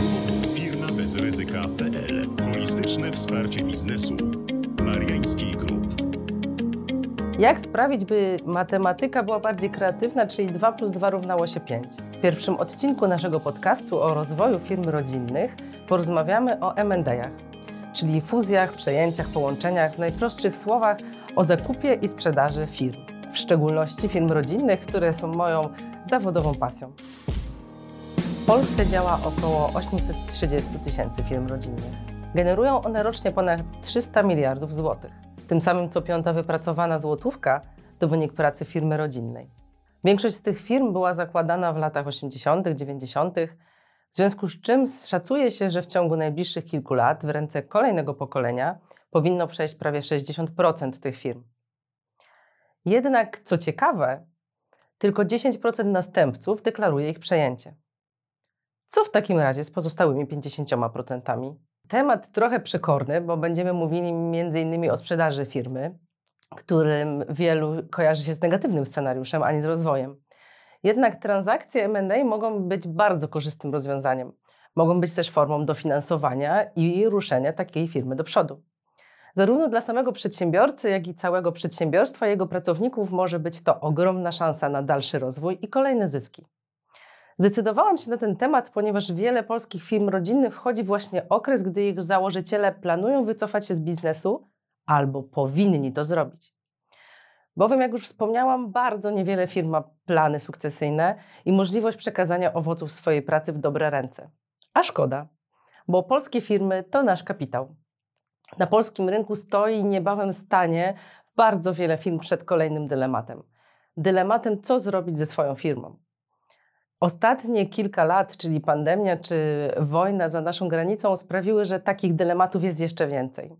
www.firmabezryzyka.pl Holistyczne wsparcie biznesu. Mariański Group. Jak sprawić, by matematyka była bardziej kreatywna, czyli 2 plus 2 równało się 5? W pierwszym odcinku naszego podcastu o rozwoju firm rodzinnych porozmawiamy o M&A'ach, czyli fuzjach, przejęciach, połączeniach, w najprostszych słowach o zakupie i sprzedaży firm, w szczególności firm rodzinnych, które są moją zawodową pasją. Polsce działa około 830 tysięcy firm rodzinnych. Generują one rocznie ponad 300 miliardów złotych. Tym samym co piąta wypracowana złotówka to wynik pracy firmy rodzinnej. Większość z tych firm była zakładana w latach 80., 90., w związku z czym szacuje się, że w ciągu najbliższych kilku lat w ręce kolejnego pokolenia powinno przejść prawie 60% tych firm. Jednak, co ciekawe, tylko 10% następców deklaruje ich przejęcie. Co w takim razie z pozostałymi 50%? Temat trochę przekorny, bo będziemy mówili m.in. o sprzedaży firmy, którym wielu kojarzy się z negatywnym scenariuszem, a nie z rozwojem. Jednak transakcje M&A mogą być bardzo korzystnym rozwiązaniem. Mogą być też formą dofinansowania i ruszenia takiej firmy do przodu. Zarówno dla samego przedsiębiorcy, jak i całego przedsiębiorstwa i jego pracowników może być to ogromna szansa na dalszy rozwój i kolejne zyski. Zdecydowałam się na ten temat, ponieważ wiele polskich firm rodzinnych wchodzi właśnie okres, gdy ich założyciele planują wycofać się z biznesu albo powinni to zrobić. Bowiem, jak już wspomniałam, bardzo niewiele firm ma plany sukcesyjne i możliwość przekazania owoców swojej pracy w dobre ręce. A szkoda, bo polskie firmy to nasz kapitał. Na polskim rynku stoi niebawem stanie bardzo wiele firm przed kolejnym dylematem. Dylematem, co zrobić ze swoją firmą. Ostatnie kilka lat, czyli pandemia czy wojna za naszą granicą, sprawiły, że takich dylematów jest jeszcze więcej.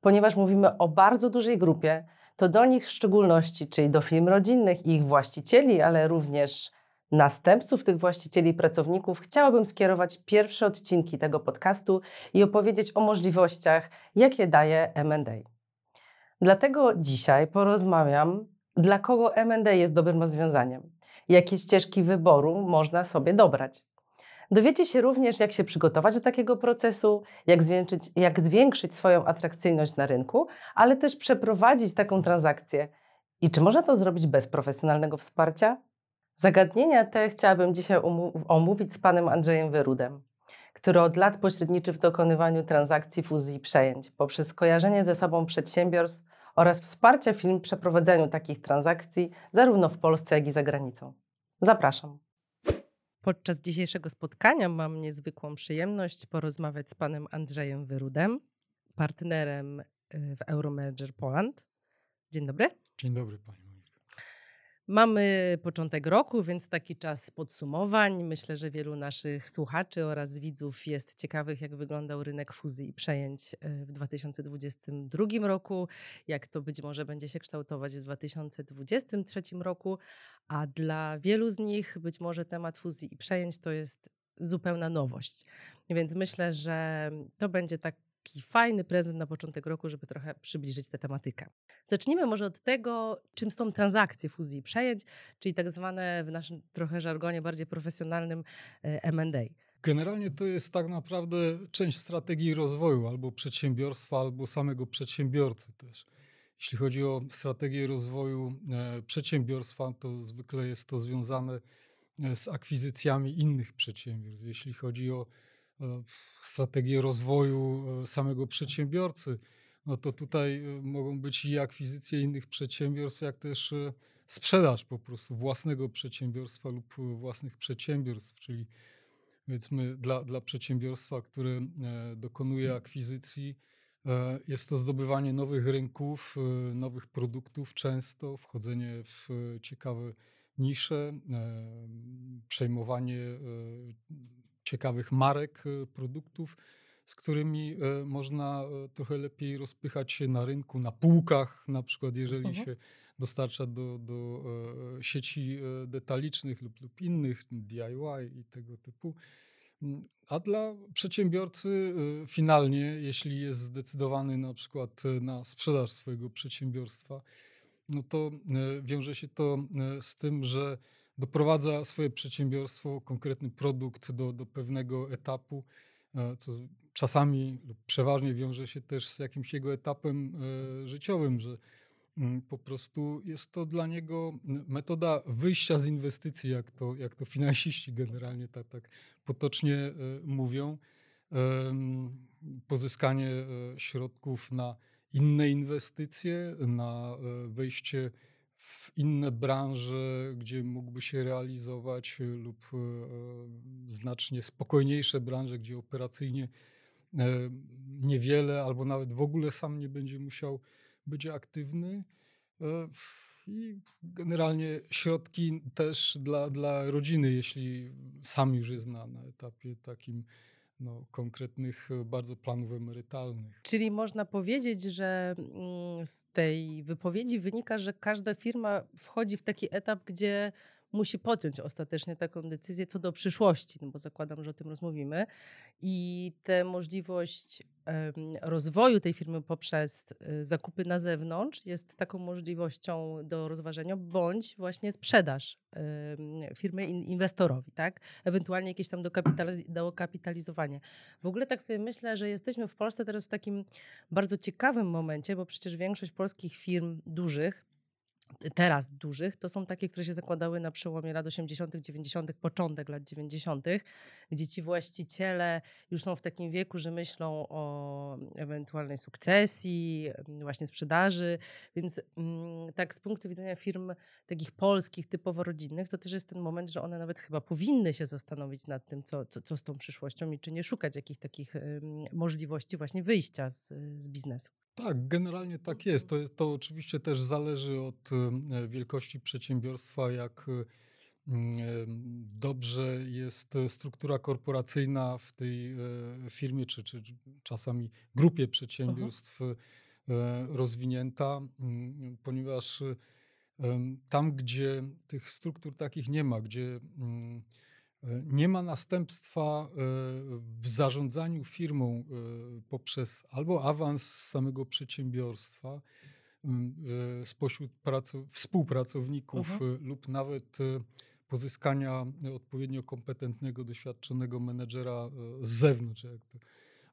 Ponieważ mówimy o bardzo dużej grupie, to do nich w szczególności, czyli do firm rodzinnych i ich właścicieli, ale również następców tych właścicieli i pracowników, chciałabym skierować pierwsze odcinki tego podcastu i opowiedzieć o możliwościach, jakie daje MA. Dlatego dzisiaj porozmawiam, dla kogo MA jest dobrym rozwiązaniem, jakie ścieżki wyboru można sobie dobrać. Dowiecie się również, jak się przygotować do takiego procesu, jak zwiększyć, jak zwiększyć swoją atrakcyjność na rynku, ale też przeprowadzić taką transakcję. I czy można to zrobić bez profesjonalnego wsparcia? Zagadnienia te chciałabym dzisiaj omówić z panem Andrzejem Wyrudem, który od lat pośredniczy w dokonywaniu transakcji fuzji i przejęć poprzez kojarzenie ze sobą przedsiębiorstw oraz wsparcie firm w przeprowadzeniu takich transakcji zarówno w Polsce, jak i za granicą. Zapraszam. Podczas dzisiejszego spotkania mam niezwykłą przyjemność porozmawiać z panem Andrzejem Wyrudem, partnerem y, w Euromanager Poland. Dzień dobry. Dzień dobry pani. Mamy początek roku, więc taki czas podsumowań. Myślę, że wielu naszych słuchaczy oraz widzów jest ciekawych, jak wyglądał rynek fuzji i przejęć e, w 2022 roku, jak to być może będzie się kształtować w 2023 roku, a dla wielu z nich być może temat fuzji i przejęć to jest zupełna nowość. Więc myślę, że to będzie tak taki fajny prezent na początek roku, żeby trochę przybliżyć tę tematykę. Zacznijmy może od tego, czym są transakcje fuzji i przejęć, czyli tak zwane w naszym trochę żargonie bardziej profesjonalnym e, M&A. Generalnie to jest tak naprawdę część strategii rozwoju albo przedsiębiorstwa, albo samego przedsiębiorcy też. Jeśli chodzi o strategię rozwoju e, przedsiębiorstwa, to zwykle jest to związane e, z akwizycjami innych przedsiębiorstw. Jeśli chodzi o strategię rozwoju e, samego przedsiębiorcy, no to tutaj e, mogą być i akwizycje innych przedsiębiorstw, jak też sprzedaż po prostu własnego przedsiębiorstwa lub własnych przedsiębiorstw, czyli powiedzmy dla, dla przedsiębiorstwa, które dokonuje akwizycji, jest to zdobywanie nowych rynków, nowych produktów, często wchodzenie w ciekawe nisze, przejmowanie ciekawych marek e, produktów, z którymi e, można e, trochę lepiej rozpychać się na rynku, na półkach, na przykład jeżeli mhm. się dostarcza do, do sieci detalicznych lub, lub innych, DIY i tego typu. Mm, a dla przedsiębiorcy finalnie, jeśli jest zdecydowany na przykład na sprzedaż swojego przedsiębiorstwa, no to wiąże się to z tym, że doprowadza swoje przedsiębiorstwo, konkretny produkt do, do pewnego etapu, e, co czasami lub przeważnie wiąże się też z jakimś jego etapem e, życiowym, że mm, po prostu jest to dla niego metoda wyjścia z inwestycji, jak to, jak to finansiści generalnie tak, tak potocznie mówią. Pozyskanie środków na inne inwestycje, na wejście w inne branże, gdzie mógłby się realizować, e, lub e, znacznie spokojniejsze branże, gdzie operacyjnie e, niewiele albo nawet w ogóle sam nie będzie musiał być aktywny. I generalnie środki też dla, dla rodziny, jeśli sam już jest na, na etapie takim no, konkretnych e, bardzo planów emerytalnych. Czyli można powiedzieć, że mm, z tej wypowiedzi wynika, że każda firma wchodzi w taki etap, gdzie musi podjąć ostatecznie taką decyzję co do przyszłości, no bo zakładam, że o tym rozmówimy. I tę możliwość rozwoju tej firmy poprzez y, zakupy na zewnątrz jest taką możliwością do rozważenia, bądź właśnie sprzedaż firmy inwestorowi, tak? Ewentualnie jakieś tam dokapitalizowanie. W ogóle tak sobie myślę, że jesteśmy w Polsce teraz w takim bardzo ciekawym momencie, bo przecież większość polskich firm dużych teraz dużych, to są takie, które się zakładały na przełomie lat 80., 90., początek lat 90., gdzie ci właściciele już są w takim wieku, że myślą o ewentualnej sukcesji, właśnie sprzedaży. Więc mm, tak z punktu widzenia firm takich polskich, typowo rodzinnych, to też jest ten moment, że one nawet chyba powinny się zastanowić nad tym, co, co, co z tą przyszłością i czy nie szukać jakichś takich możliwości właśnie wyjścia z, z biznesu. Tak, generalnie tak jest. To, to oczywiście też zależy od e, wielkości przedsiębiorstwa, jak e, dobrze jest struktura korporacyjna w tej e, firmie, czy, czy czasami grupie przedsiębiorstw rozwinięta, ponieważ tam, gdzie tych struktur takich nie ma, gdzie nie ma następstwa e, w zarządzaniu firmą e, poprzez albo awans samego przedsiębiorstwa e, spośród współpracowników mhm. lub nawet pozyskania odpowiednio kompetentnego, doświadczonego menedżera z zewnątrz, jak to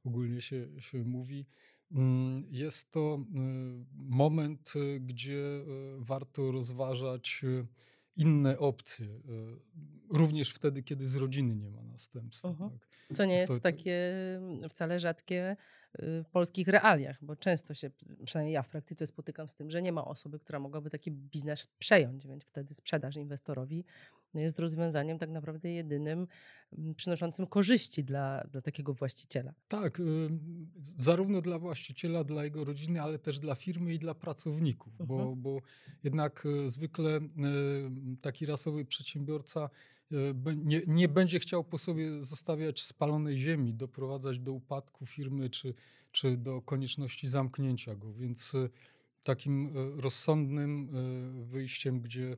ogólnie się, się mówi. Mm, jest to moment, gdzie warto rozważać inne opcje, e, również wtedy, kiedy z rodziny nie ma następstwa. Uh. -huh. tak. Co nie jest to, takie mm, wcale rzadkie polskich realiach, bo często się, przynajmniej ja w praktyce spotykam z tym, że nie ma osoby, która mogłaby taki biznes przejąć, więc wtedy sprzedaż inwestorowi jest rozwiązaniem tak naprawdę jedynym przynoszącym korzyści dla, dla takiego właściciela. Tak, y, zarówno dla właściciela, dla jego rodziny, ale też dla firmy i dla pracowników, uh -huh. bo, mhm. bo jednak y, zwykle y, taki rasowy przedsiębiorca nie, nie będzie chciał po sobie zostawiać spalonej ziemi, doprowadzać do upadku firmy czy, czy do konieczności zamknięcia go. Więc takim rozsądnym wyjściem, gdzie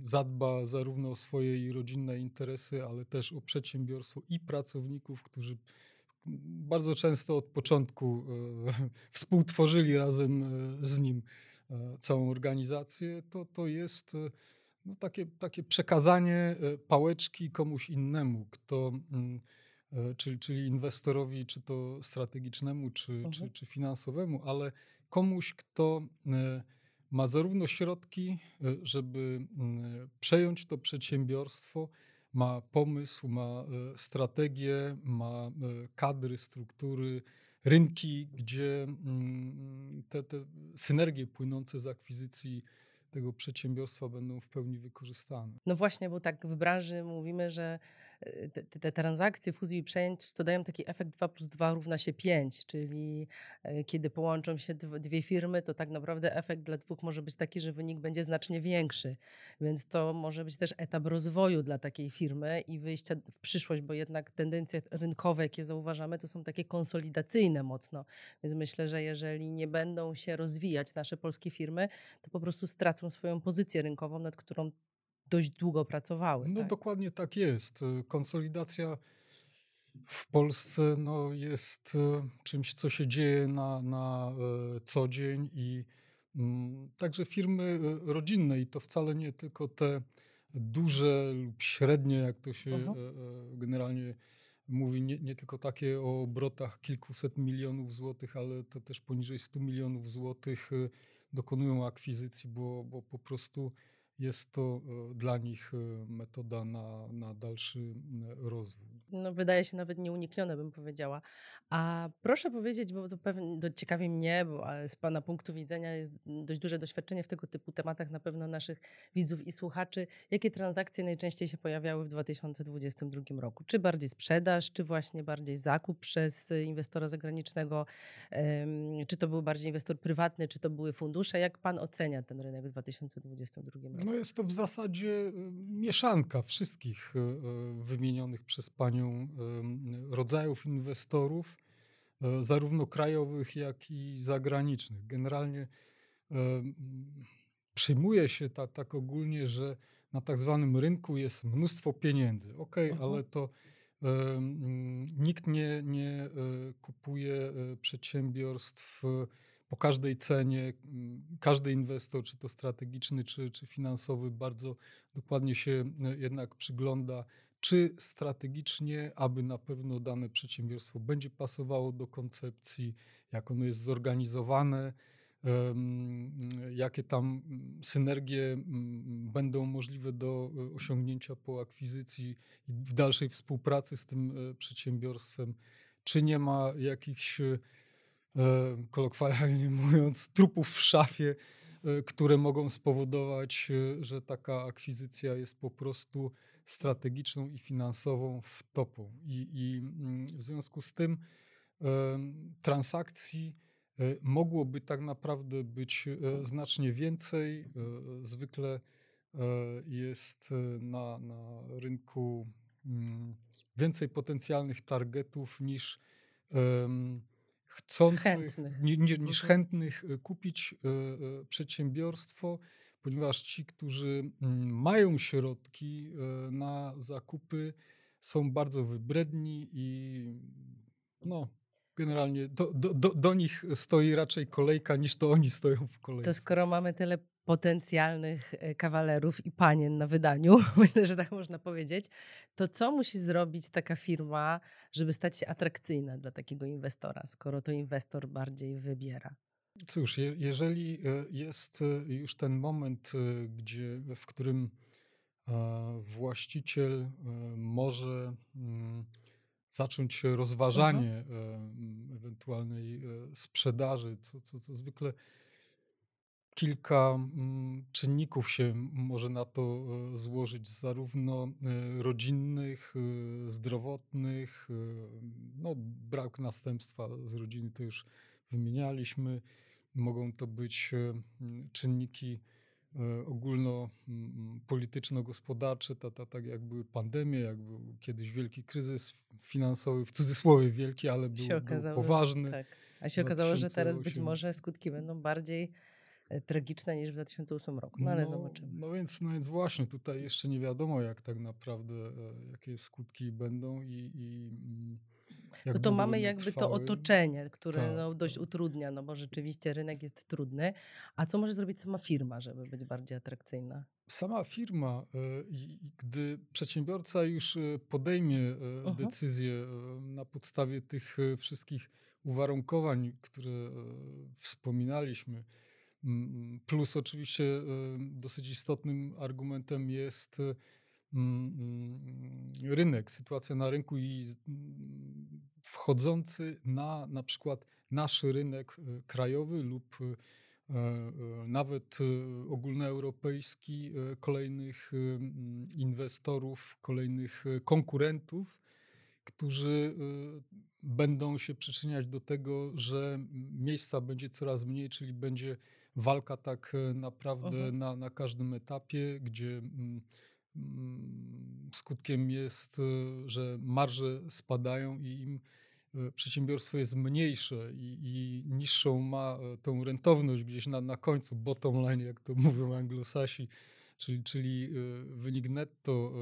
zadba zarówno o swoje i rodzinne interesy, ale też o przedsiębiorstwo i pracowników, którzy bardzo często od początku e, współtworzyli razem e, z nim e, całą organizację, to, to jest no, takie, takie przekazanie pałeczki komuś innemu, kto, mm, czyli, czyli inwestorowi, czy to strategicznemu, czy, mhm. czy, czy finansowemu, ale komuś, kto ma zarówno środki, e, żeby mm, przejąć to przedsiębiorstwo, ma pomysł, ma e, strategię, ma e, kadry, struktury, rynki, gdzie mm, te, te synergie płynące z akwizycji tego przedsiębiorstwa będą w pełni wykorzystane. No właśnie, bo tak w branży mówimy, że te, te, transakcje fuzji i przejęć to dają taki efekt 2 plus 2 równa się 5, czyli e, kiedy połączą się dwie firmy, to tak naprawdę efekt dla dwóch może być taki, że wynik będzie znacznie większy. Więc to może być też etap rozwoju dla takiej firmy i wyjścia w przyszłość, bo jednak tendencje rynkowe, jakie zauważamy, to są takie konsolidacyjne mocno. Więc myślę, że jeżeli nie będą się rozwijać nasze polskie firmy, to po prostu stracą swoją pozycję rynkową, nad którą dość długo pracowały. No tak? dokładnie tak jest. Konsolidacja w Polsce no, jest e, czymś, co się dzieje na, na e, co dzień i mm, także firmy e, rodzinne i to wcale nie tylko te duże lub średnie, jak to się Mhm. generalnie mówi, nie, nie tylko takie o obrotach kilkuset milionów złotych, ale to też poniżej 100 milionów złotych dokonują akwizycji, bo, bo po prostu jest to e, dla nich e, metoda na, na dalszy e, rozwój. No, wydaje się nawet nieuniknione, bym powiedziała. A proszę powiedzieć, bo to pewnie to ciekawi mnie, bo a z Pana punktu widzenia jest dość duże doświadczenie w tego typu tematach, na pewno naszych widzów i słuchaczy. Jakie transakcje najczęściej się pojawiały w 2022 roku? Czy bardziej sprzedaż, czy właśnie bardziej zakup przez inwestora zagranicznego? Czy to był bardziej inwestor prywatny, czy to były fundusze? Jak Pan ocenia ten rynek w 2022 roku? No jest to w zasadzie e, mieszanka wszystkich e, e, wymienionych przez Panią rodzajów inwestorów, zarówno krajowych, jak i zagranicznych. Generalnie przyjmuje się ta, tak ogólnie, że na tak zwanym rynku jest mnóstwo pieniędzy. Okej, Mhm. ale to mm, nikt nie, nie kupuje przedsiębiorstw po każdej cenie. Każdy inwestor, czy to strategiczny, czy, czy finansowy, bardzo dokładnie się e, jednak przygląda, czy strategicznie, aby na pewno dane przedsiębiorstwo będzie pasowało do koncepcji, jak ono jest zorganizowane, jakie tam synergie będą możliwe do e, osiągnięcia po akwizycji i w dalszej współpracy z tym e, przedsiębiorstwem, czy nie ma jakichś, kolokwialnie mówiąc, trupów w szafie, e, które mogą spowodować, e, że taka akwizycja jest po prostu strategiczną i finansową wtopą. I, i mm, w związku z tym transakcji e, mogłoby tak naprawdę być e, znacznie więcej. E, Zwykle e, jest e, na, na rynku mm, więcej potencjalnych targetów niż chcących, Chętnych. ni- ni- niż Mhm. chętnych e, kupić e, e, przedsiębiorstwo, ponieważ ci, którzy mm, mają środki na zakupy, są bardzo wybredni i no, generalnie do, do, do, do nich stoi raczej kolejka, niż to oni stoją w To kolejce. skoro mamy tyle potencjalnych e, kawalerów i panien na wydaniu, myślę, że tak można powiedzieć, to co musi zrobić taka firma, żeby stać się atrakcyjna dla takiego inwestora, skoro to inwestor bardziej wybiera? Cóż, je, jeżeli e, jest e, już ten moment, gdzie, w którym właściciel może mm, zacząć rozważanie e, m, ewentualnej e, sprzedaży, co, co, co zwykle kilka czynników się może na to e, złożyć, zarówno rodzinnych, zdrowotnych, no, brak następstwa z rodziny to już wymienialiśmy. Mogą to być czynniki e, ogólno m, polityczno-gospodarcze, ta, ta, tak jak były pandemie, jak był kiedyś wielki kryzys finansowy, w cudzysłowie wielki, ale był, był okazało, że- poważny. Tak. A się okazało, że teraz być 2008. może skutki będą bardziej e, tragiczne niż w 2008 roku. No ale zobaczymy. No więc, no więc właśnie, tutaj jeszcze nie wiadomo, jak tak naprawdę, e, jakie skutki będą i, i mm, No to mamy jakby to trwały. otoczenie, które Tak, no, dość tak. utrudnia, no bo rzeczywiście rynek jest trudny. A co może zrobić sama firma, żeby być bardziej atrakcyjna? Sama firma, e, gdy przedsiębiorca już e, podejmie e, Mhm. decyzję na podstawie tych wszystkich uwarunkowań, które wspominaliśmy, plus oczywiście dosyć istotnym argumentem jest rynek, sytuacja na rynku i mm, wchodzący na na przykład nasz rynek e, krajowy lub e, e, nawet ogólnoeuropejski kolejnych mm, inwestorów, kolejnych konkurentów, którzy będą się przyczyniać do tego, że miejsca będzie coraz mniej, czyli będzie walka tak naprawdę Mhm. na, na każdym etapie, gdzie mm, mm, skutkiem jest, e, że marże spadają i im e, przedsiębiorstwo jest mniejsze i, i niższą ma e, tą rentowność gdzieś na, na końcu, bottom line, jak to mówią anglosasi, czyli, czyli wynik netto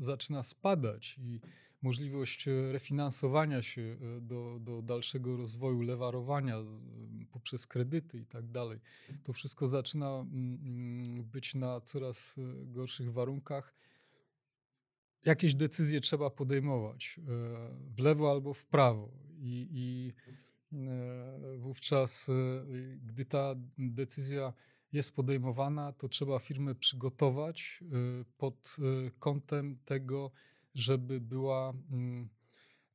zaczyna spadać i możliwość refinansowania się do, do dalszego rozwoju, lewarowania poprzez kredyty i tak dalej, to wszystko zaczyna być na coraz gorszych warunkach jakieś decyzje trzeba podejmować w lewo albo w prawo. I, i E, wówczas, e, gdy ta decyzja jest podejmowana, to trzeba firmę przygotować e, pod kątem tego, żeby była mm,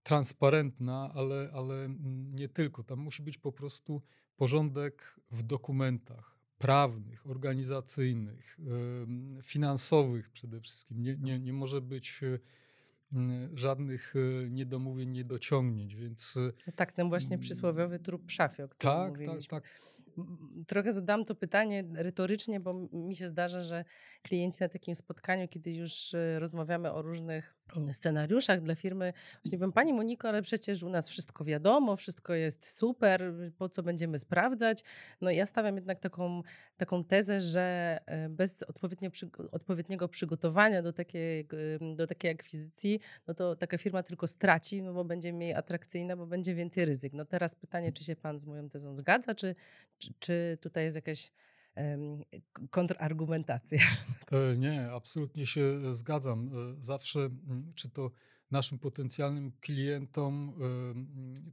transparentna, ale, ale mm, nie tylko. Tam musi być po prostu porządek w dokumentach prawnych, organizacyjnych, finansowych przede wszystkim. Nie, nie, nie może być żadnych e, niedomówień, niedociągnięć, więc... E, no tak, ten właśnie przysłowiowy trup w szafie, o którym tak, tak mówiliśmy. Tak, tak. Trochę zadam to pytanie retorycznie, bo mi się zdarza, że klienci na takim spotkaniu, kiedy już e, rozmawiamy o różnych scenariuszach dla firmy, właśnie mówią, Pani Moniko, ale przecież u nas wszystko wiadomo, wszystko jest super, po co będziemy sprawdzać? No ja stawiam jednak taką, taką tezę, że e, bez odpowiedniego przygotowania do takiej, do takiej akwizycji, no to taka firma tylko straci, no bo będzie mniej atrakcyjna, bo będzie więcej ryzyk. No teraz pytanie, czy się Pan z moją tezą zgadza, czy, czy, czy tutaj jest jakaś kontrargumentacja. E, nie, absolutnie się zgadzam. E, zawsze, mm, czy to naszym potencjalnym klientom,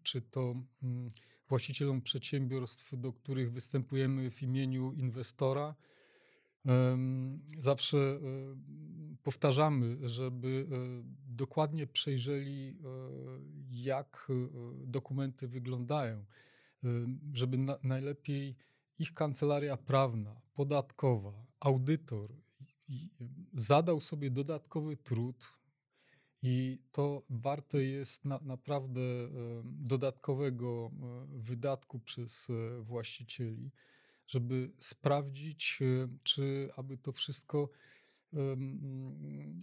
czy to mm, właścicielom przedsiębiorstw, do których występujemy w imieniu inwestora, zawsze e, powtarzamy, żeby dokładnie przejrzeli, jak dokumenty wyglądają, żeby najlepiej ich kancelaria prawna, podatkowa, audytor zadał sobie dodatkowy trud i to warte jest na, naprawdę dodatkowego wydatku przez e, właścicieli, żeby sprawdzić, e, czy aby to wszystko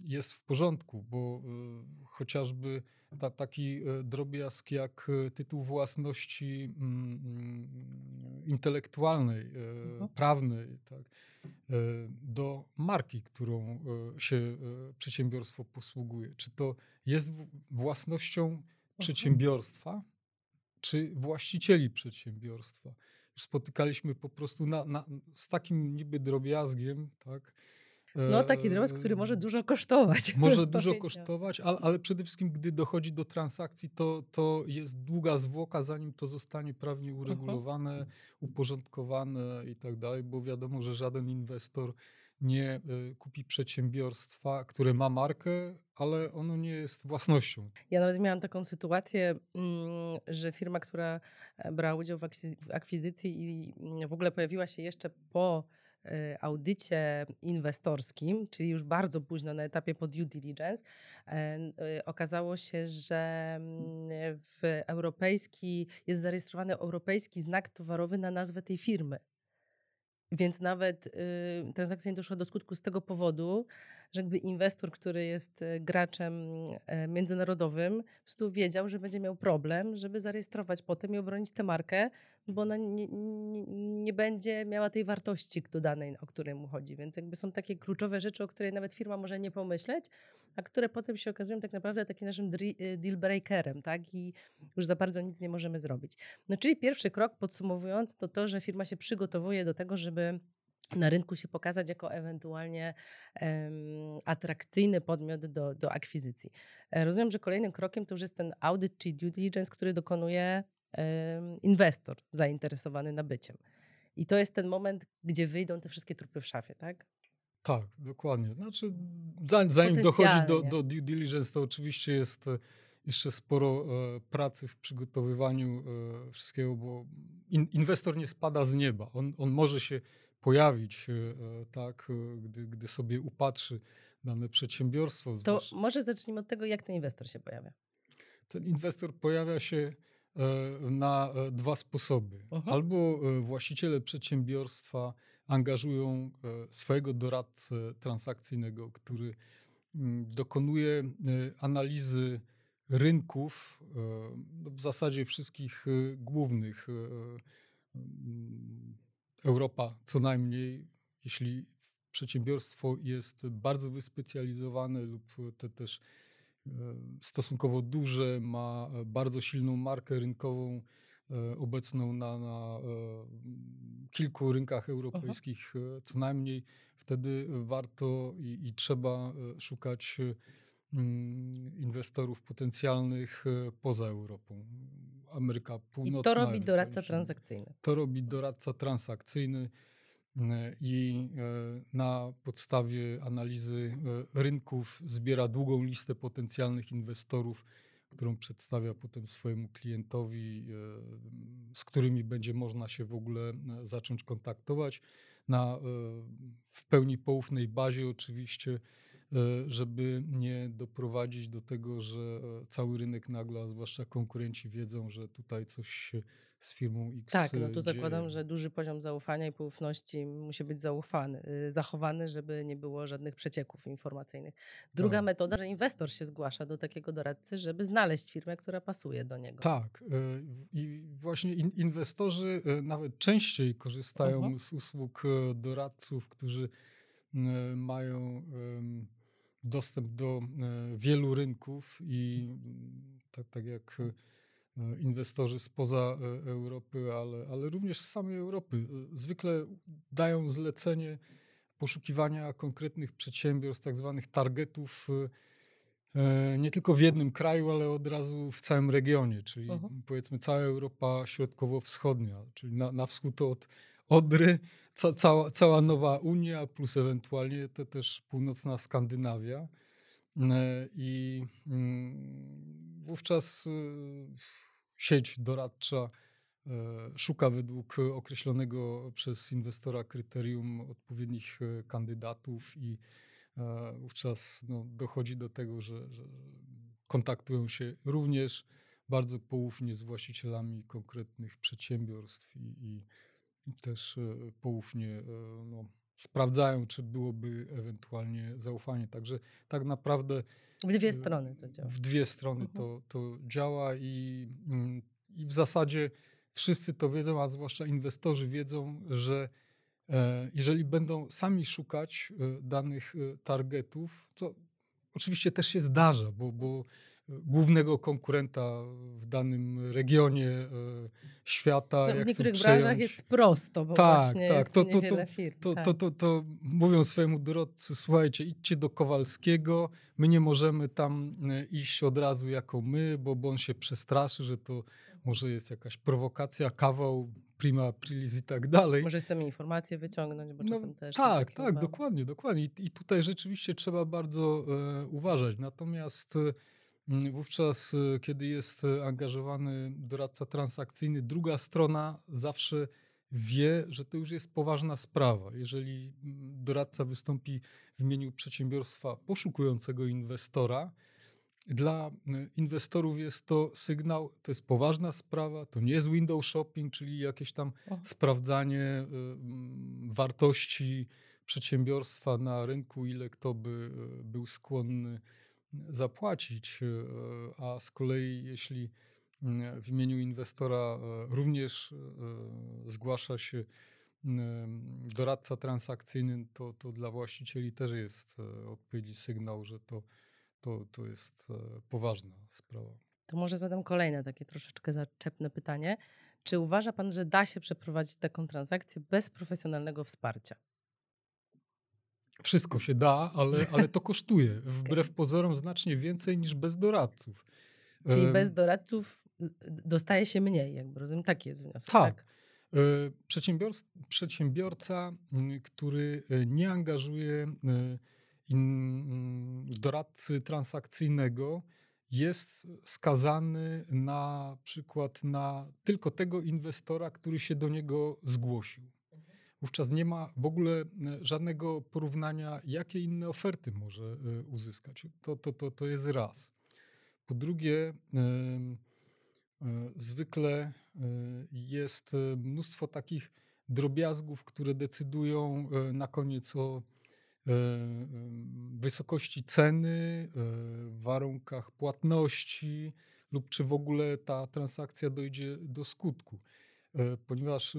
jest w porządku, bo e, chociażby ta, taki e, drobiazg jak e, tytuł własności mm, mm, intelektualnej, mhm. prawnej, tak, do marki, którą się przedsiębiorstwo posługuje. Czy to jest własnością mhm. przedsiębiorstwa, czy właścicieli przedsiębiorstwa? Spotykaliśmy po prostu na, na, z takim niby drobiazgiem, tak, no, taki drobiazg, który może dużo kosztować. Może dużo kosztować, ale, ale, przede wszystkim, gdy dochodzi do transakcji, to, to jest długa zwłoka, zanim to zostanie prawnie uregulowane, -huh. uporządkowane i tak dalej, bo wiadomo, że żaden inwestor nie y, kupi przedsiębiorstwa, które ma markę, ale ono nie jest własnością. Ja nawet miałam taką sytuację, mm, że firma, która e, brała udział w akwizycji i mm, w ogóle pojawiła się jeszcze po audycie inwestorskim, czyli już bardzo późno na etapie po due diligence, y, okazało się, że mm, w europejski, jest zarejestrowany europejski znak towarowy na nazwę tej firmy. Więc nawet y, transakcja nie doszła do skutku z tego powodu, że jakby inwestor, który jest e, graczem e, międzynarodowym, po prostu wiedział, że będzie miał problem, żeby zarejestrować potem i obronić tę markę, bo ona nie, nie, nie będzie miała tej wartości dodanej, o której mu chodzi. Więc jakby są takie kluczowe rzeczy, o której nawet firma może nie pomyśleć, a które potem się okazują tak naprawdę takim naszym e, deal breakerem, tak? I już za bardzo nic nie możemy zrobić. No czyli pierwszy krok, podsumowując, to to, że firma się przygotowuje do tego, żeby na rynku się pokazać jako ewentualnie um, atrakcyjny podmiot do, do akwizycji. E, rozumiem, że kolejnym krokiem to już jest ten audit czy due diligence, który dokonuje um, inwestor zainteresowany nabyciem. I to jest ten moment, gdzie wyjdą te wszystkie trupy w szafie, tak? Tak, dokładnie. Znaczy, zanim, zanim dochodzi do, do due diligence, to oczywiście jest e, jeszcze sporo e, pracy w przygotowywaniu e, wszystkiego, bo in, inwestor nie spada z nieba. On, on może się pojawić, e, e, tak, e, gdy, gdy sobie upatrzy dane przedsiębiorstwo. To może zacznijmy od tego, jak ten inwestor się pojawia. Ten inwestor pojawia się na dwa sposoby. -huh. Albo właściciele przedsiębiorstwa angażują swojego doradcę transakcyjnego, który mm, dokonuje analizy rynków, no, w zasadzie wszystkich głównych Europa co najmniej, jeśli przedsiębiorstwo jest bardzo wyspecjalizowane lub te też e, stosunkowo duże, ma bardzo silną markę rynkową, e, obecną na, na kilku rynkach europejskich co najmniej, wtedy warto i, i trzeba szukać Mm, inwestorów potencjalnych e, poza Europą. Ameryka Północna. I to robi doradca transakcyjny. To robi doradca transakcyjny e, i e, na podstawie analizy rynków zbiera długą listę potencjalnych inwestorów, którą przedstawia potem swojemu klientowi, z którymi będzie można się w ogóle zacząć kontaktować. Na w pełni poufnej bazie oczywiście E, żeby nie doprowadzić do tego, że e, cały rynek nagle, a zwłaszcza konkurenci wiedzą, że tutaj coś się z firmą X Tak, no tu dzieje. zakładam, że duży poziom zaufania i poufności musi być zaufany, y, zachowany, żeby nie było żadnych przecieków informacyjnych. Druga Tak. metoda, że inwestor się zgłasza do takiego doradcy, żeby znaleźć firmę, która pasuje do niego. Tak. e, I właśnie in- inwestorzy e, nawet częściej korzystają Mhm. z usług e, doradców, którzy e, mają dostęp do e, wielu rynków i mm, tak, tak jak e, inwestorzy spoza e, Europy, ale, ale również z samej Europy, zwykle dają zlecenie poszukiwania konkretnych przedsiębiorstw, tak zwanych targetów, nie tylko w jednym kraju, ale od razu w całym regionie, czyli Mhm. powiedzmy cała Europa środkowo-wschodnia, czyli na, na wschód od Odry, ca, cała, cała nowa Unia, plus ewentualnie to też północna Skandynawia. E, I mm, wówczas e, sieć doradcza e, szuka według określonego przez inwestora kryterium odpowiednich kandydatów i wówczas no, dochodzi do tego, że, że kontaktują się również bardzo poufnie z właścicielami konkretnych przedsiębiorstw i, i też e, poufnie e, no, sprawdzają, czy byłoby ewentualnie zaufanie. Także tak naprawdę W dwie e, strony to działa. w dwie strony Mhm. to, to działa i, mm, i w zasadzie wszyscy to wiedzą, a zwłaszcza inwestorzy wiedzą, że jeżeli będą sami szukać danych targetów, co oczywiście też się zdarza, bo, bo głównego konkurenta w danym regionie e, świata. No, w niektórych branżach jest prosto, bo Tak, właśnie tak, jest to- to- to- firm. To, tak. to, to, to mówią swojemu doradcy, słuchajcie, idźcie do Kowalskiego, my nie możemy tam e, iść od razu jako my, bo, bo on się przestraszy, że to może jest jakaś prowokacja, kawał, prima aprilis i tak dalej. Może chcemy informacje wyciągnąć, bo No, czasem też. tak, tak, dokładnie, dokładnie. I, I tutaj rzeczywiście trzeba bardzo e, uważać. Natomiast e, wówczas, e, kiedy jest e, angażowany doradca transakcyjny, druga strona zawsze wie, że to już jest poważna sprawa. Jeżeli mm, doradca wystąpi w imieniu przedsiębiorstwa poszukującego inwestora, dla y, inwestorów jest to sygnał, to jest poważna sprawa, to nie jest window shopping, czyli jakieś tam sprawdzanie y, wartości przedsiębiorstwa na rynku, ile kto by y, był skłonny zapłacić. y, A z kolei, jeśli w imieniu inwestora y, również y, zgłasza się doradca transakcyjny, to, to dla właścicieli też jest odpowiedni sygnał, że to to, to jest e, poważna sprawa. To może zadam kolejne takie troszeczkę zaczepne pytanie. Czy uważa Pan, że da się przeprowadzić taką transakcję bez profesjonalnego wsparcia? Wszystko się da, ale, ale to kosztuje. Wbrew pozorom znacznie więcej niż bez doradców. Czyli bez doradców y, dostaje się mniej, jakby rozumiem, taki jest wniosek. Tak. E, Przedsiębiorc, przedsiębiorca, m, który e, nie angażuje e, mm, doradcy transakcyjnego, jest skazany na przykład na tylko tego inwestora, który się do niego zgłosił. Wówczas nie ma w ogóle e, żadnego porównania, jakie inne oferty może e, uzyskać. To, to, to, to jest raz. Po drugie, e, zwykle jest mnóstwo takich drobiazgów, które decydują na koniec o wysokości ceny, warunkach płatności lub czy w ogóle ta transakcja dojdzie do skutku. E, Ponieważ e,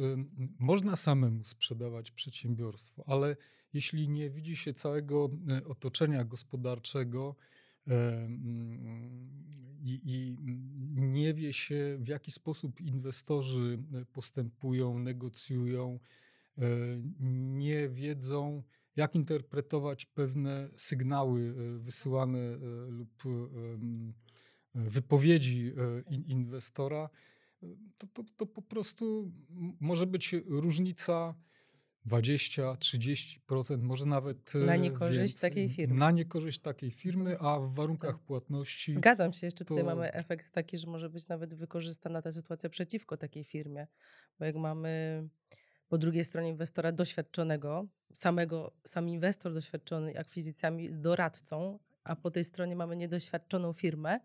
można samemu sprzedawać przedsiębiorstwo, ale jeśli nie widzi się całego e, otoczenia gospodarczego mm, i, i nie wie się, w jaki sposób inwestorzy postępują, negocjują, nie wiedzą, jak interpretować pewne sygnały wysyłane lub wypowiedzi in- inwestora, to, to, to po prostu może być różnica 20-30%, może nawet Na e, niekorzyść więcej. takiej firmy. Na niekorzyść takiej firmy, a w warunkach Tak. płatności. Zgadzam się, jeszcze tutaj to- mamy efekt taki, że może być nawet wykorzystana ta sytuacja przeciwko takiej firmie, bo jak mamy po drugiej stronie inwestora doświadczonego, samego, sam inwestor doświadczony akwizycjami z doradcą, a po tej stronie mamy niedoświadczoną firmę,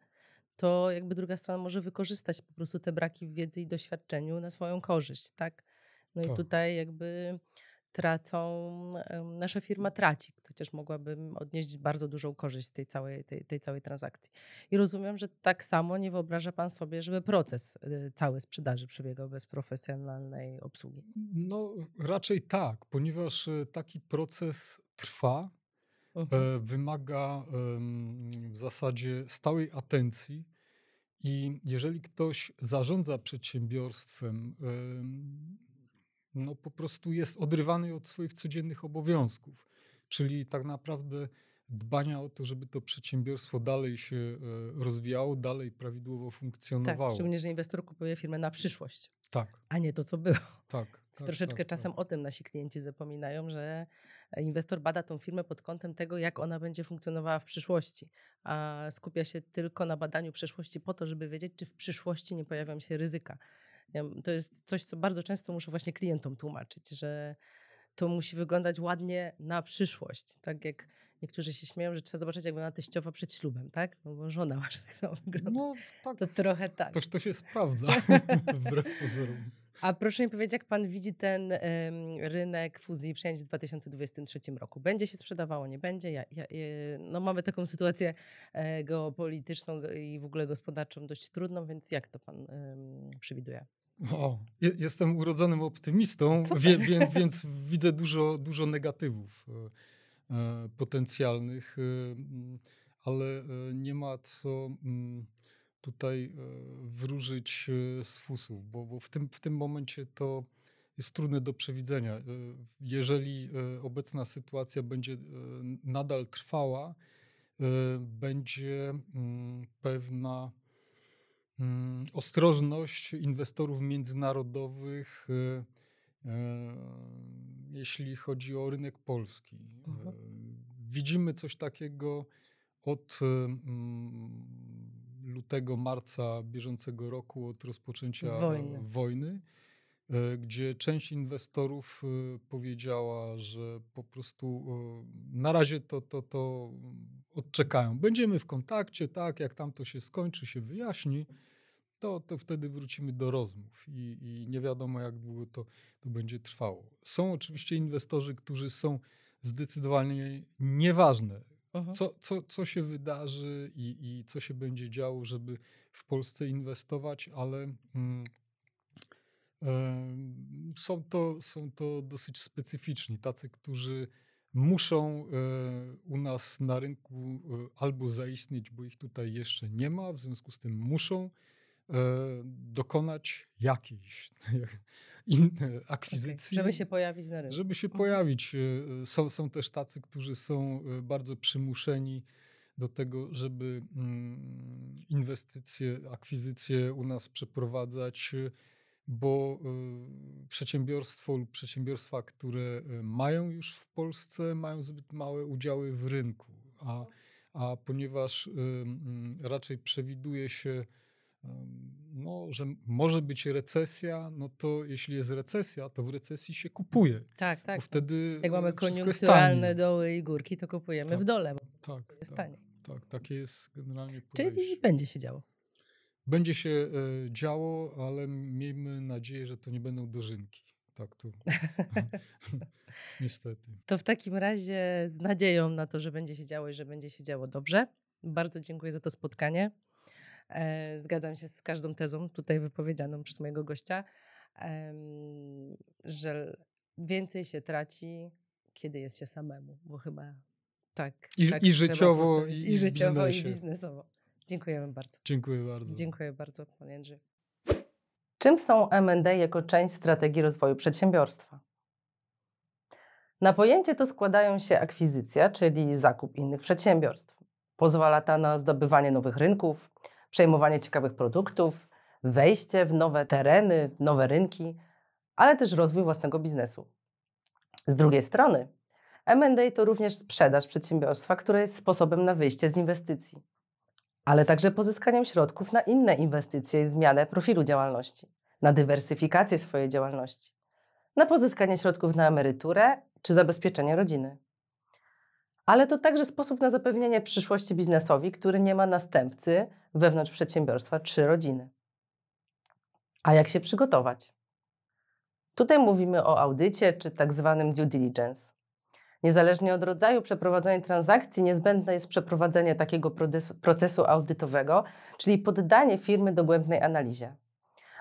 to jakby druga strona może wykorzystać po prostu te braki w wiedzy i doświadczeniu na swoją korzyść, tak? No i Tak. tutaj jakby tracą, nasza firma traci, chociaż mogłabym odnieść bardzo dużą korzyść z tej całej, tej, tej całej transakcji. I rozumiem, że tak samo nie wyobraża Pan sobie, żeby proces y, cały sprzedaży przebiegał bez profesjonalnej obsługi. No, raczej tak, ponieważ e, taki proces trwa, Mhm. e, wymaga w zasadzie stałej atencji i jeżeli ktoś zarządza przedsiębiorstwem, em, no po prostu jest odrywany od swoich codziennych obowiązków, czyli tak naprawdę dbania o to, żeby to przedsiębiorstwo dalej się e, rozwijało, dalej prawidłowo Tak, funkcjonowało. szczególnie, że inwestor kupuje firmę na przyszłość, Tak, a nie to, co było. tak. Więc tak, troszeczkę tak, czasem tak. o tym nasi klienci zapominają, że inwestor bada tą firmę pod kątem tego, jak ona będzie funkcjonowała w przyszłości, a skupia się tylko na badaniu przeszłości po to, żeby wiedzieć, czy w przyszłości nie pojawią się ryzyka. To jest coś, co bardzo często muszę właśnie klientom tłumaczyć, że to musi wyglądać ładnie na przyszłość. Tak jak niektórzy się śmieją, że trzeba zobaczyć, jak wygląda teściowa przed ślubem, tak? No bo żona może tak samo wyglądać. No tak, To trochę tak. to, to się sprawdza, wbrew pozorom. A proszę mi powiedzieć, jak pan widzi ten em, rynek fuzji i przejęć w 2023 roku? Będzie się sprzedawało, nie będzie? Ja, ja, e, no mamy taką sytuację e, geopolityczną i w ogóle gospodarczą dość trudną, więc jak to pan em, przewiduje? O, je- jestem urodzonym optymistą, wie, wie, więc widzę dużo, dużo negatywów e, potencjalnych, ale nie ma co mm, tutaj e, wróżyć e, z fusów, bo, bo w, tym, w tym momencie to jest trudne do przewidzenia. E, Jeżeli obecna sytuacja będzie nadal trwała, będzie mm, pewna mm, ostrożność inwestorów międzynarodowych, jeśli chodzi o rynek polski. Mhm. Widzimy coś takiego od mm, lutego, marca bieżącego roku, od rozpoczęcia Wojny. wojny e, gdzie część inwestorów e, powiedziała, że po prostu e, na razie to, to, to odczekają. Będziemy w kontakcie, tak, jak tam to się skończy, się wyjaśni, to, to wtedy wrócimy do rozmów i, i nie wiadomo, jak długo to, to będzie trwało. Są oczywiście inwestorzy, którzy są zdecydowanie nieważne, Mhm. co, co, co się wydarzy i, i co się będzie działo, żeby w Polsce inwestować, ale mm, em, są, to, są to dosyć specyficzni, tacy, którzy muszą e, u nas na rynku e, albo zaistnieć, bo ich tutaj jeszcze nie ma, w związku z tym muszą dokonać jakiejś in, akwizycji. Żeby się pojawić na rynku. Żeby się Mhm. pojawić. e, Są, są też tacy, którzy są e, bardzo przymuszeni do tego, żeby mm, inwestycje, akwizycje u nas przeprowadzać, e, bo e, przedsiębiorstwo lub przedsiębiorstwa, które e, mają już w Polsce, mają zbyt małe udziały w rynku. A, a ponieważ e, raczej przewiduje się, no, że może być recesja, no to jeśli jest recesja, to w recesji się kupuje. Tak, tak. Bo wtedy Jak mamy koniunkturalne doły i górki, to kupujemy Tak. w dole, Tak, jest tak, tak, takie jest generalnie czyli podejście. będzie się działo. Będzie się e, działo, ale miejmy nadzieję, że to nie będą dożynki. Tak to niestety. To w takim razie z nadzieją na to, że będzie się działo i że będzie się działo dobrze. Bardzo dziękuję za to spotkanie. E, Zgadzam się z każdą tezą tutaj wypowiedzianą przez mojego gościa, że więcej się traci, kiedy jest się samemu, bo chyba tak. I, tak i życiowo, i, I życiowo, i biznesowo. Dziękujemy bardzo. Dziękuję bardzo. Dziękuję bardzo, panie Andrzej. Czym są M&A jako część strategii rozwoju przedsiębiorstwa? Na pojęcie to składają się akwizycja, czyli zakup innych przedsiębiorstw. Pozwala ta na zdobywanie nowych rynków, przejmowanie ciekawych produktów, wejście w nowe tereny, nowe rynki, ale też rozwój własnego biznesu. Z drugiej strony, M&A to również sprzedaż przedsiębiorstwa, które jest sposobem na wyjście z inwestycji ale także pozyskaniem środków na inne inwestycje i zmianę profilu działalności, na dywersyfikację swojej działalności, na pozyskanie środków na emeryturę czy zabezpieczenie rodziny. Ale to także sposób na zapewnienie przyszłości biznesowi, który nie ma następcy wewnątrz przedsiębiorstwa czy rodziny. A jak się przygotować? Tutaj mówimy o audycie czy tak zwanym due diligence. Niezależnie od rodzaju przeprowadzonej transakcji, niezbędne jest przeprowadzenie takiego procesu, procesu audytowego, czyli poddanie firmy dogłębnej analizie.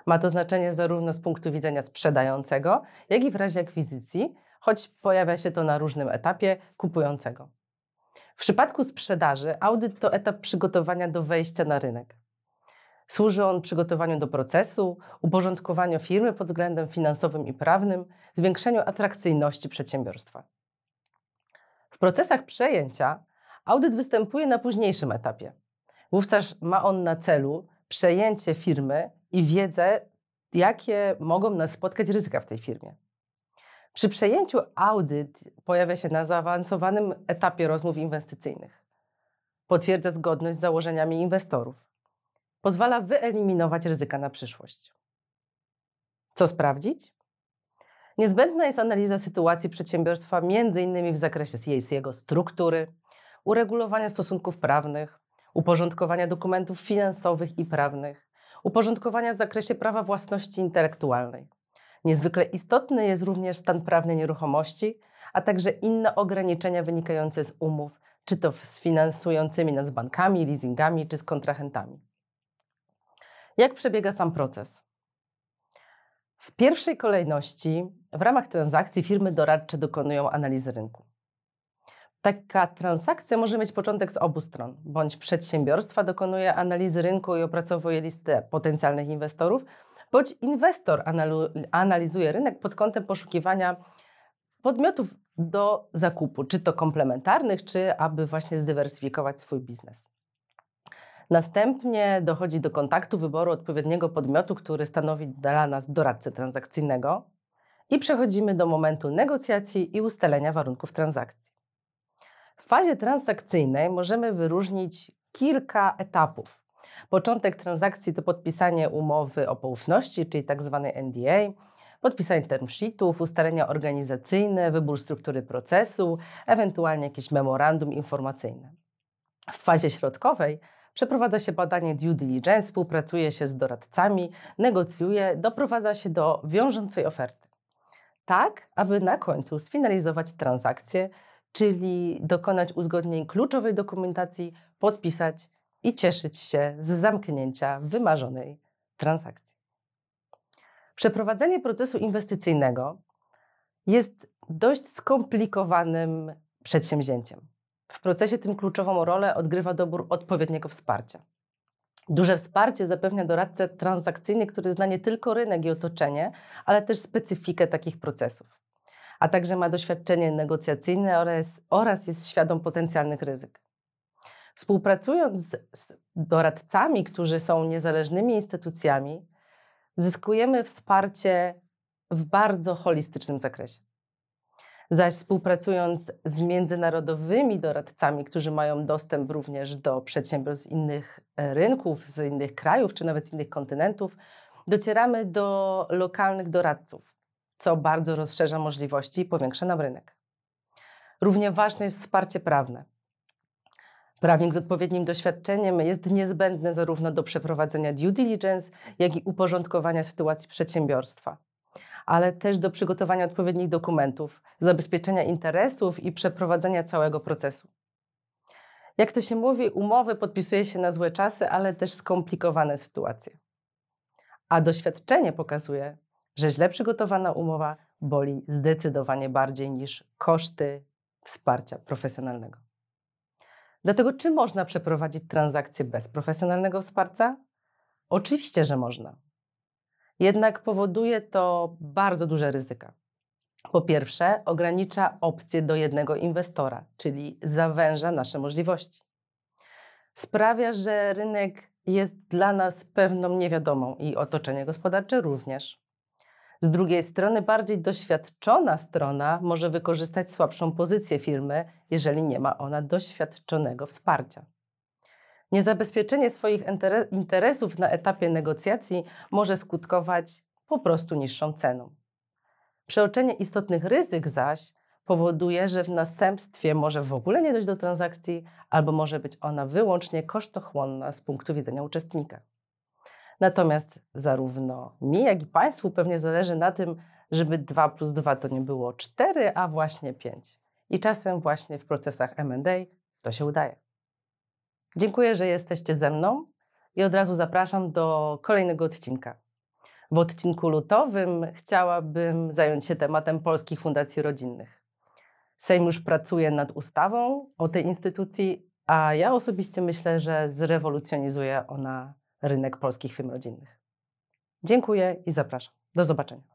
Ma to znaczenie zarówno z punktu widzenia sprzedającego, jak i w razie akwizycji, choć pojawia się to na różnym etapie kupującego. W przypadku sprzedaży audyt to etap przygotowania do wejścia na rynek. Służy on przygotowaniu do procesu, uporządkowaniu firmy pod względem finansowym i prawnym, zwiększeniu atrakcyjności przedsiębiorstwa. W procesach przejęcia audyt występuje na późniejszym etapie. Wówczas ma on na celu przejęcie firmy i wiedzę, jakie mogą nas spotkać ryzyka w tej firmie. Przy przejęciu audyt pojawia się na zaawansowanym etapie rozmów inwestycyjnych. Potwierdza zgodność z założeniami inwestorów. Pozwala wyeliminować ryzyka na przyszłość. Co sprawdzić? Niezbędna jest analiza sytuacji przedsiębiorstwa, m.in. w zakresie jego struktury, uregulowania stosunków prawnych, uporządkowania dokumentów finansowych i prawnych, uporządkowania w zakresie prawa własności intelektualnej. Niezwykle istotny jest również stan prawny nieruchomości, a także inne ograniczenia wynikające z umów, czy to z finansującymi nas bankami, leasingami, czy z kontrahentami. Jak przebiega sam proces? W pierwszej kolejności w ramach transakcji firmy doradcze dokonują analizy rynku. Taka transakcja może mieć początek z obu stron, bądź przedsiębiorstwa dokonuje analizy rynku i opracowuje listę potencjalnych inwestorów, bądź inwestor analizuje rynek pod kątem poszukiwania podmiotów do zakupu, czy to komplementarnych, czy aby właśnie zdywersyfikować swój biznes. Następnie dochodzi do kontaktu wyboru odpowiedniego podmiotu, który stanowi dla nas doradcę transakcyjnego i przechodzimy do momentu negocjacji i ustalenia warunków transakcji. W fazie transakcyjnej możemy wyróżnić kilka etapów. Początek transakcji to podpisanie umowy o poufności, czyli tzw. NDA, podpisanie term sheetów, ustalenia organizacyjne, wybór struktury procesu, ewentualnie jakieś memorandum informacyjne. W fazie środkowej przeprowadza się badanie due diligence, współpracuje się z doradcami, negocjuje, doprowadza się do wiążącej oferty. Tak, aby na końcu sfinalizować transakcję, czyli dokonać uzgodnień kluczowej dokumentacji, podpisać i cieszyć się z zamknięcia wymarzonej transakcji. Przeprowadzenie procesu inwestycyjnego jest dość skomplikowanym przedsięwzięciem. W procesie tym kluczową rolę odgrywa dobór odpowiedniego wsparcia. Duże wsparcie zapewnia doradca transakcyjny, który zna nie tylko rynek i otoczenie, ale też specyfikę takich procesów, a także ma doświadczenie negocjacyjne oraz, oraz jest świadom potencjalnych ryzyk. Współpracując z, z doradcami, którzy są niezależnymi instytucjami, zyskujemy wsparcie w bardzo holistycznym zakresie. Zaś współpracując z międzynarodowymi doradcami, którzy mają dostęp również do przedsiębiorstw z innych e, rynków, z innych krajów, czy nawet z innych kontynentów, docieramy do lokalnych doradców, co bardzo rozszerza możliwości i powiększa nam rynek. Równie ważne jest wsparcie prawne. Prawnik z odpowiednim doświadczeniem jest niezbędny zarówno do przeprowadzenia due diligence, jak i uporządkowania sytuacji przedsiębiorstwa ale też do przygotowania odpowiednich dokumentów, zabezpieczenia interesów i przeprowadzenia całego procesu. Jak to się mówi, umowy podpisuje się na złe czasy, ale też skomplikowane sytuacje. A doświadczenie pokazuje, że źle przygotowana umowa boli zdecydowanie bardziej niż koszty wsparcia profesjonalnego. Dlatego, czy można przeprowadzić transakcję bez profesjonalnego wsparcia? Oczywiście, że można. Jednak powoduje to bardzo duże ryzyka. Po pierwsze, ogranicza opcje do jednego inwestora, czyli zawęża nasze możliwości. Sprawia, że rynek jest dla nas pewną niewiadomą i otoczenie gospodarcze również. Z drugiej strony, bardziej doświadczona strona może wykorzystać słabszą pozycję firmy, jeżeli nie ma ona doświadczonego wsparcia. Niezabezpieczenie swoich interesów na etapie negocjacji może skutkować po prostu niższą ceną. Przeoczenie istotnych ryzyk zaś powoduje, że w następstwie może w ogóle nie dojść do transakcji, albo może być ona wyłącznie kosztochłonna z punktu widzenia uczestnika. Natomiast zarówno mi, jak i Państwu pewnie zależy na tym, żeby 2 plus 2 to nie było 4, a właśnie 5. I czasem właśnie w procesach MA to się udaje. Dziękuję, że jesteście ze mną i od razu zapraszam do kolejnego odcinka. W odcinku lutowym chciałabym zająć się tematem polskich fundacji rodzinnych. Sejm już pracuje nad ustawą o tej instytucji, a ja osobiście myślę, że zrewolucjonizuje ona rynek polskich firm rodzinnych. Dziękuję i zapraszam. Do zobaczenia.